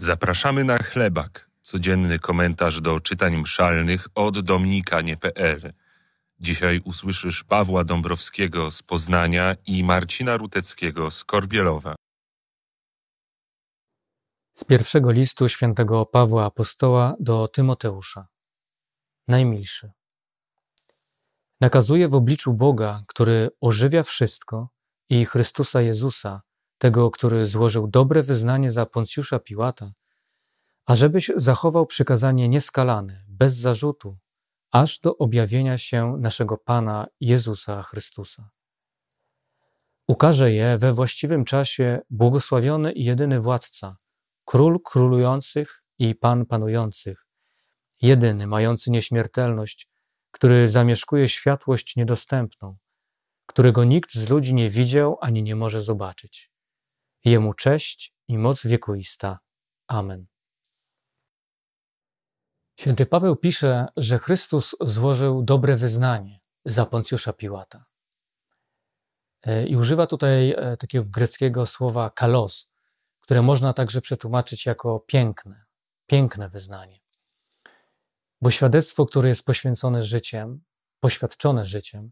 Zapraszamy na chlebak, codzienny komentarz do czytań mszalnych od dominikanie.pl. Dzisiaj usłyszysz Pawła Dąbrowskiego z Poznania i Marcina Ruteckiego z Korbielowa. Z pierwszego listu świętego Pawła Apostoła do Tymoteusza. Najmilszy. Nakazuje w obliczu Boga, który ożywia wszystko, i Chrystusa Jezusa, tego, który złożył dobre wyznanie za Poncjusza Piłata, ażebyś zachował przykazanie nieskalane, bez zarzutu, aż do objawienia się naszego Pana Jezusa Chrystusa. Ukaże je we właściwym czasie błogosławiony i jedyny władca, król królujących i pan panujących, jedyny mający nieśmiertelność, który zamieszkuje światłość niedostępną, którego nikt z ludzi nie widział ani nie może zobaczyć. Jemu cześć i moc wiekuista. Amen. Święty Paweł pisze, że Chrystus złożył dobre wyznanie za Poncjusza Piłata. E, I używa tutaj e, takiego greckiego słowa kalos, które można także przetłumaczyć jako piękne, piękne wyznanie. Bo świadectwo, które jest poświęcone życiem, poświadczone życiem,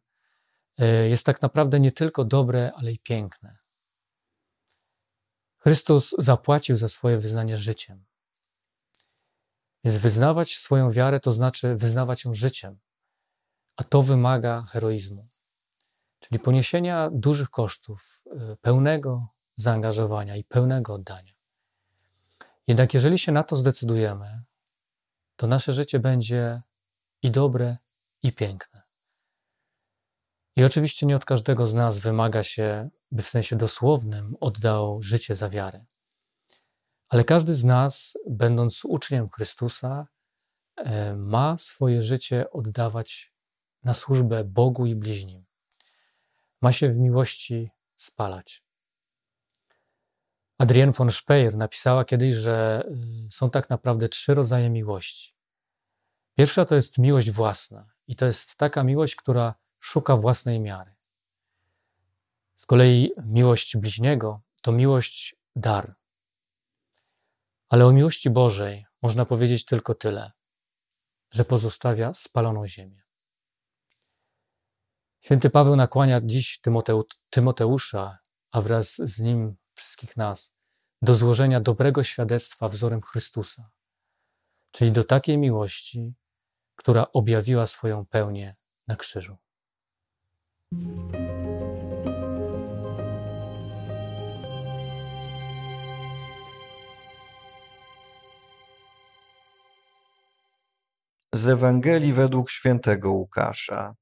e, jest tak naprawdę nie tylko dobre, ale i piękne. Chrystus zapłacił za swoje wyznanie życiem. Więc wyznawać swoją wiarę to znaczy wyznawać ją życiem, a to wymaga heroizmu, czyli poniesienia dużych kosztów, y, pełnego zaangażowania i pełnego oddania. Jednak jeżeli się na to zdecydujemy, to nasze życie będzie i dobre, i piękne. I oczywiście nie od każdego z nas wymaga się, by w sensie dosłownym oddał życie za wiarę. Ale każdy z nas, będąc uczniem Chrystusa, e, ma swoje życie oddawać na służbę Bogu i bliźnim. Ma się w miłości spalać. Adrienne von Speyer napisała kiedyś, że y, są tak naprawdę trzy rodzaje miłości. Pierwsza to jest miłość własna, i to jest taka miłość, która szuka własnej miary. Z kolei miłość bliźniego to miłość dar. Ale o miłości Bożej można powiedzieć tylko tyle, że pozostawia spaloną ziemię. Święty Paweł nakłania dziś Tymoteusza, a wraz z nim wszystkich nas, do złożenia dobrego świadectwa wzorem Chrystusa, czyli do takiej miłości, która objawiła swoją pełnię na krzyżu. Z Ewangelii według świętego Łukasza.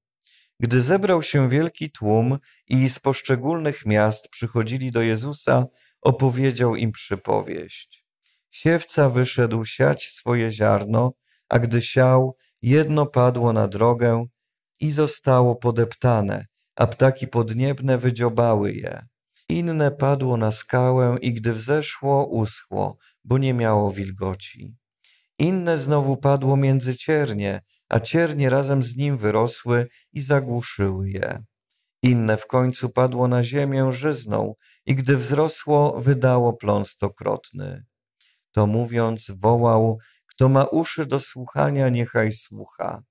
Gdy zebrał się wielki tłum i z poszczególnych miast przychodzili do Jezusa, opowiedział im przypowieść. Siewca wyszedł siać swoje ziarno, a gdy siał, jedno padło na drogę i zostało podeptane, a ptaki podniebne wydziobały je. Inne padło na skałę i gdy wzeszło, uschło, bo nie miało wilgoci. Inne znowu padło między ciernie, a ciernie razem z nim wyrosły i zagłuszyły je. Inne w końcu padło na ziemię żyzną i gdy wzrosło, wydało plon stokrotny. To mówiąc, wołał, kto ma uszy do słuchania, niechaj słucha.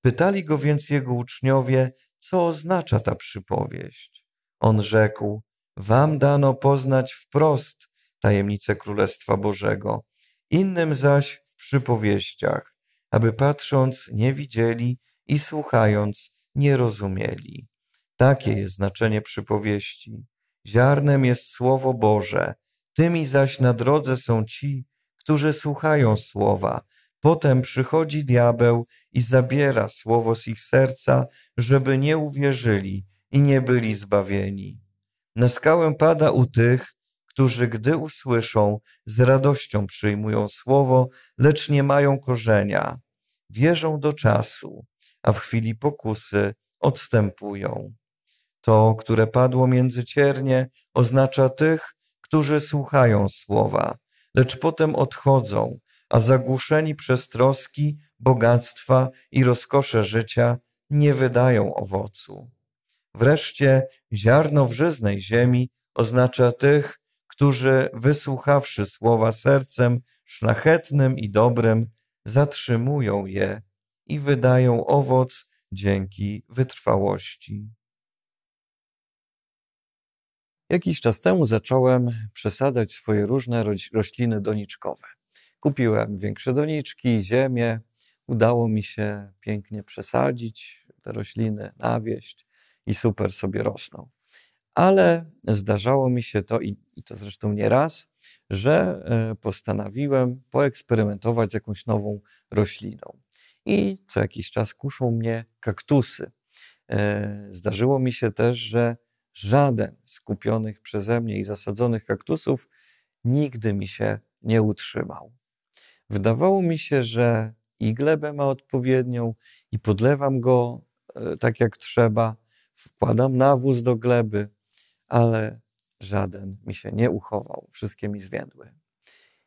Pytali go więc jego uczniowie, co oznacza ta przypowieść. On rzekł, wam dano poznać wprost tajemnicę Królestwa Bożego, innym zaś w przypowieściach, aby patrząc nie widzieli i słuchając nie rozumieli. Takie jest znaczenie przypowieści. Ziarnem jest Słowo Boże, tymi zaś na drodze są ci, którzy słuchają Słowa. Potem przychodzi diabeł i zabiera Słowo z ich serca, żeby nie uwierzyli i nie byli zbawieni. Na skałę pada u tych, którzy gdy usłyszą, z radością przyjmują Słowo, lecz nie mają korzenia. Wierzą do czasu, a w chwili pokusy odstępują. To, które padło między ciernie, oznacza tych, którzy słuchają słowa, lecz potem odchodzą, a zagłuszeni przez troski, bogactwa i rozkosze życia nie wydają owocu. Wreszcie ziarno w żyznej ziemi oznacza tych, którzy wysłuchawszy słowa sercem szlachetnym i dobrym, zatrzymują je i wydają owoc dzięki wytrwałości. Jakiś czas temu zacząłem przesadzać swoje różne rośliny doniczkowe. Kupiłem większe doniczki, ziemię. Udało mi się pięknie przesadzić te rośliny, nawieść i super sobie rosną. Ale zdarzało mi się to, i, i to zresztą nie raz, że e, postanowiłem poeksperymentować z jakąś nową rośliną. I co jakiś czas kuszą mnie kaktusy. E, zdarzyło mi się też, że żaden z kupionych przeze mnie i zasadzonych kaktusów nigdy mi się nie utrzymał. Wydawało mi się, że i glebę ma odpowiednią, i podlewam go e, tak jak trzeba, wkładam nawóz do gleby, ale żaden mi się nie uchował, wszystkie mi zwiędły.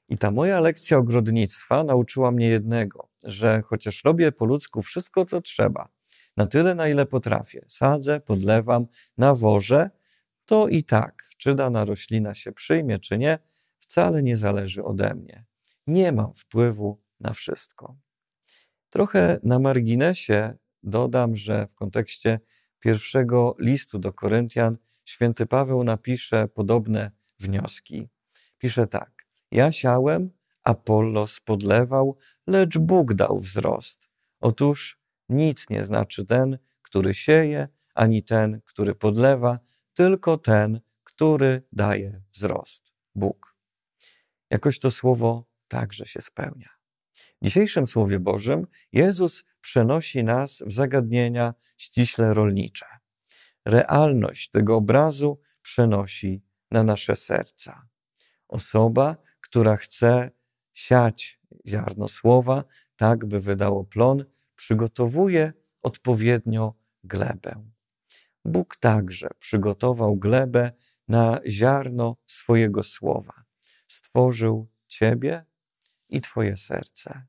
I ta moja lekcja ogrodnictwa nauczyła mnie jednego, że chociaż robię po ludzku wszystko, co trzeba, na tyle, na ile potrafię, sadzę, podlewam, nawożę, to i tak, czy dana roślina się przyjmie, czy nie, wcale nie zależy ode mnie. Nie mam wpływu na wszystko. Trochę na marginesie dodam, że w kontekście pierwszego listu do Koryntian święty Paweł napisze podobne wnioski. Pisze tak: Ja siałem, Apollos podlewał, lecz Bóg dał wzrost. Otóż nic nie znaczy ten, który sieje, ani ten, który podlewa, tylko ten, który daje wzrost Bóg. Jakoś to słowo także się spełnia. W dzisiejszym Słowie Bożym Jezus przenosi nas w zagadnienia ściśle rolnicze. Realność tego obrazu przenosi na nasze serca. Osoba, która chce siać ziarno słowa, tak by wydało plon, przygotowuje odpowiednio glebę. Bóg także przygotował glebę na ziarno swojego słowa. Stworzył Ciebie i Twoje serce.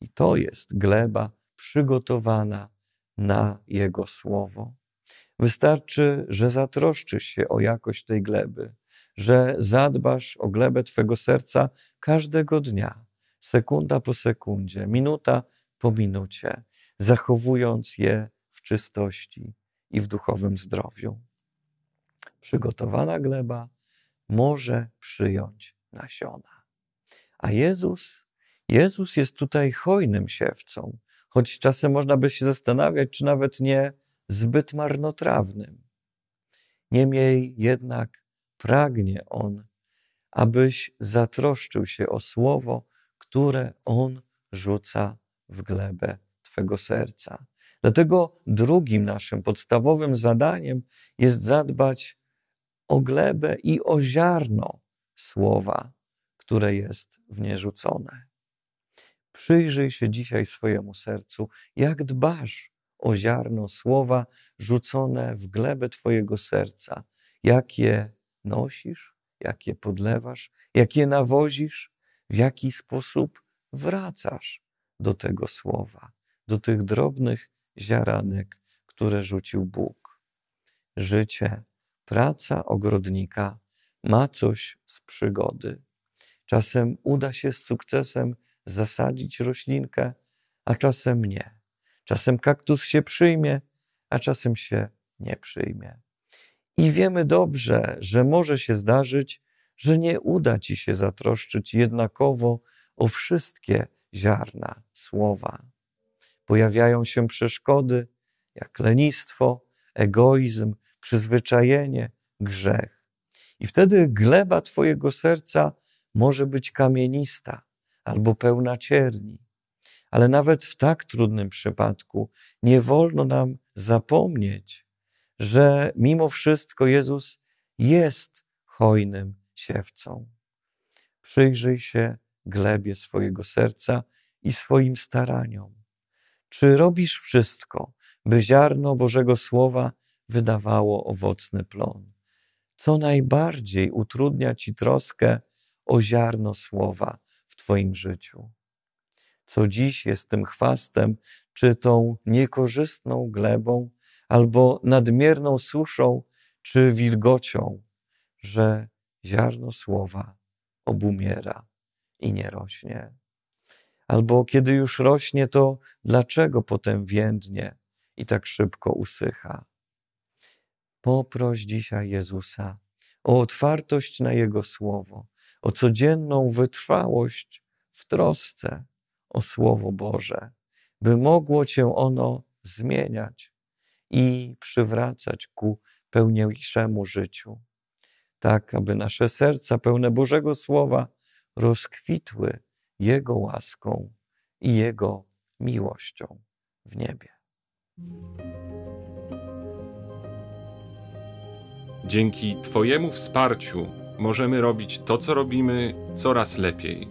I to jest gleba przygotowana na Jego słowo. Wystarczy, że zatroszczysz się o jakość tej gleby, że zadbasz o glebę Twego serca każdego dnia, sekunda po sekundzie, minuta po minucie, zachowując je w czystości i w duchowym zdrowiu. Przygotowana gleba może przyjąć nasiona. A Jezus, Jezus jest tutaj hojnym siewcą, choć czasem można by się zastanawiać, czy nawet nie zbyt marnotrawnym. Niemniej jednak pragnie On, abyś zatroszczył się o słowo, które On rzuca w glebę Twego serca. Dlatego drugim naszym podstawowym zadaniem jest zadbać o glebę i o ziarno słowa, które jest w nie rzucone. Przyjrzyj się dzisiaj swojemu sercu, jak dbasz o ziarno słowa rzucone w glebę Twojego serca, jak je nosisz, jak je podlewasz, jak je nawozisz, w jaki sposób wracasz do tego słowa, do tych drobnych ziaranek, które rzucił Bóg. Życie, praca ogrodnika ma coś z przygody. Czasem uda się z sukcesem zasadzić roślinkę, a czasem nie. Czasem kaktus się przyjmie, a czasem się nie przyjmie. I wiemy dobrze, że może się zdarzyć, że nie uda ci się zatroszczyć jednakowo o wszystkie ziarna słowa. Pojawiają się przeszkody, jak lenistwo, egoizm, przyzwyczajenie, grzech. I wtedy gleba Twojego serca może być kamienista albo pełna cierni. Ale nawet w tak trudnym przypadku nie wolno nam zapomnieć, że mimo wszystko Jezus jest hojnym siewcą. Przyjrzyj się glebie swojego serca i swoim staraniom. Czy robisz wszystko, by ziarno Bożego Słowa wydawało owocny plon? Co najbardziej utrudnia ci troskę o ziarno Słowa w Twoim życiu? Co dziś jest tym chwastem, czy tą niekorzystną glebą, albo nadmierną suszą, czy wilgocią, że ziarno słowa obumiera i nie rośnie. Albo kiedy już rośnie, to dlaczego potem więdnie i tak szybko usycha? Poproś dzisiaj Jezusa o otwartość na Jego słowo, o codzienną wytrwałość w trosce o Słowo Boże, by mogło Cię ono zmieniać i przywracać ku pełniejszemu życiu, tak aby nasze serca pełne Bożego Słowa rozkwitły Jego łaską i Jego miłością w niebie. Dzięki Twojemu wsparciu możemy robić to, co robimy, coraz lepiej.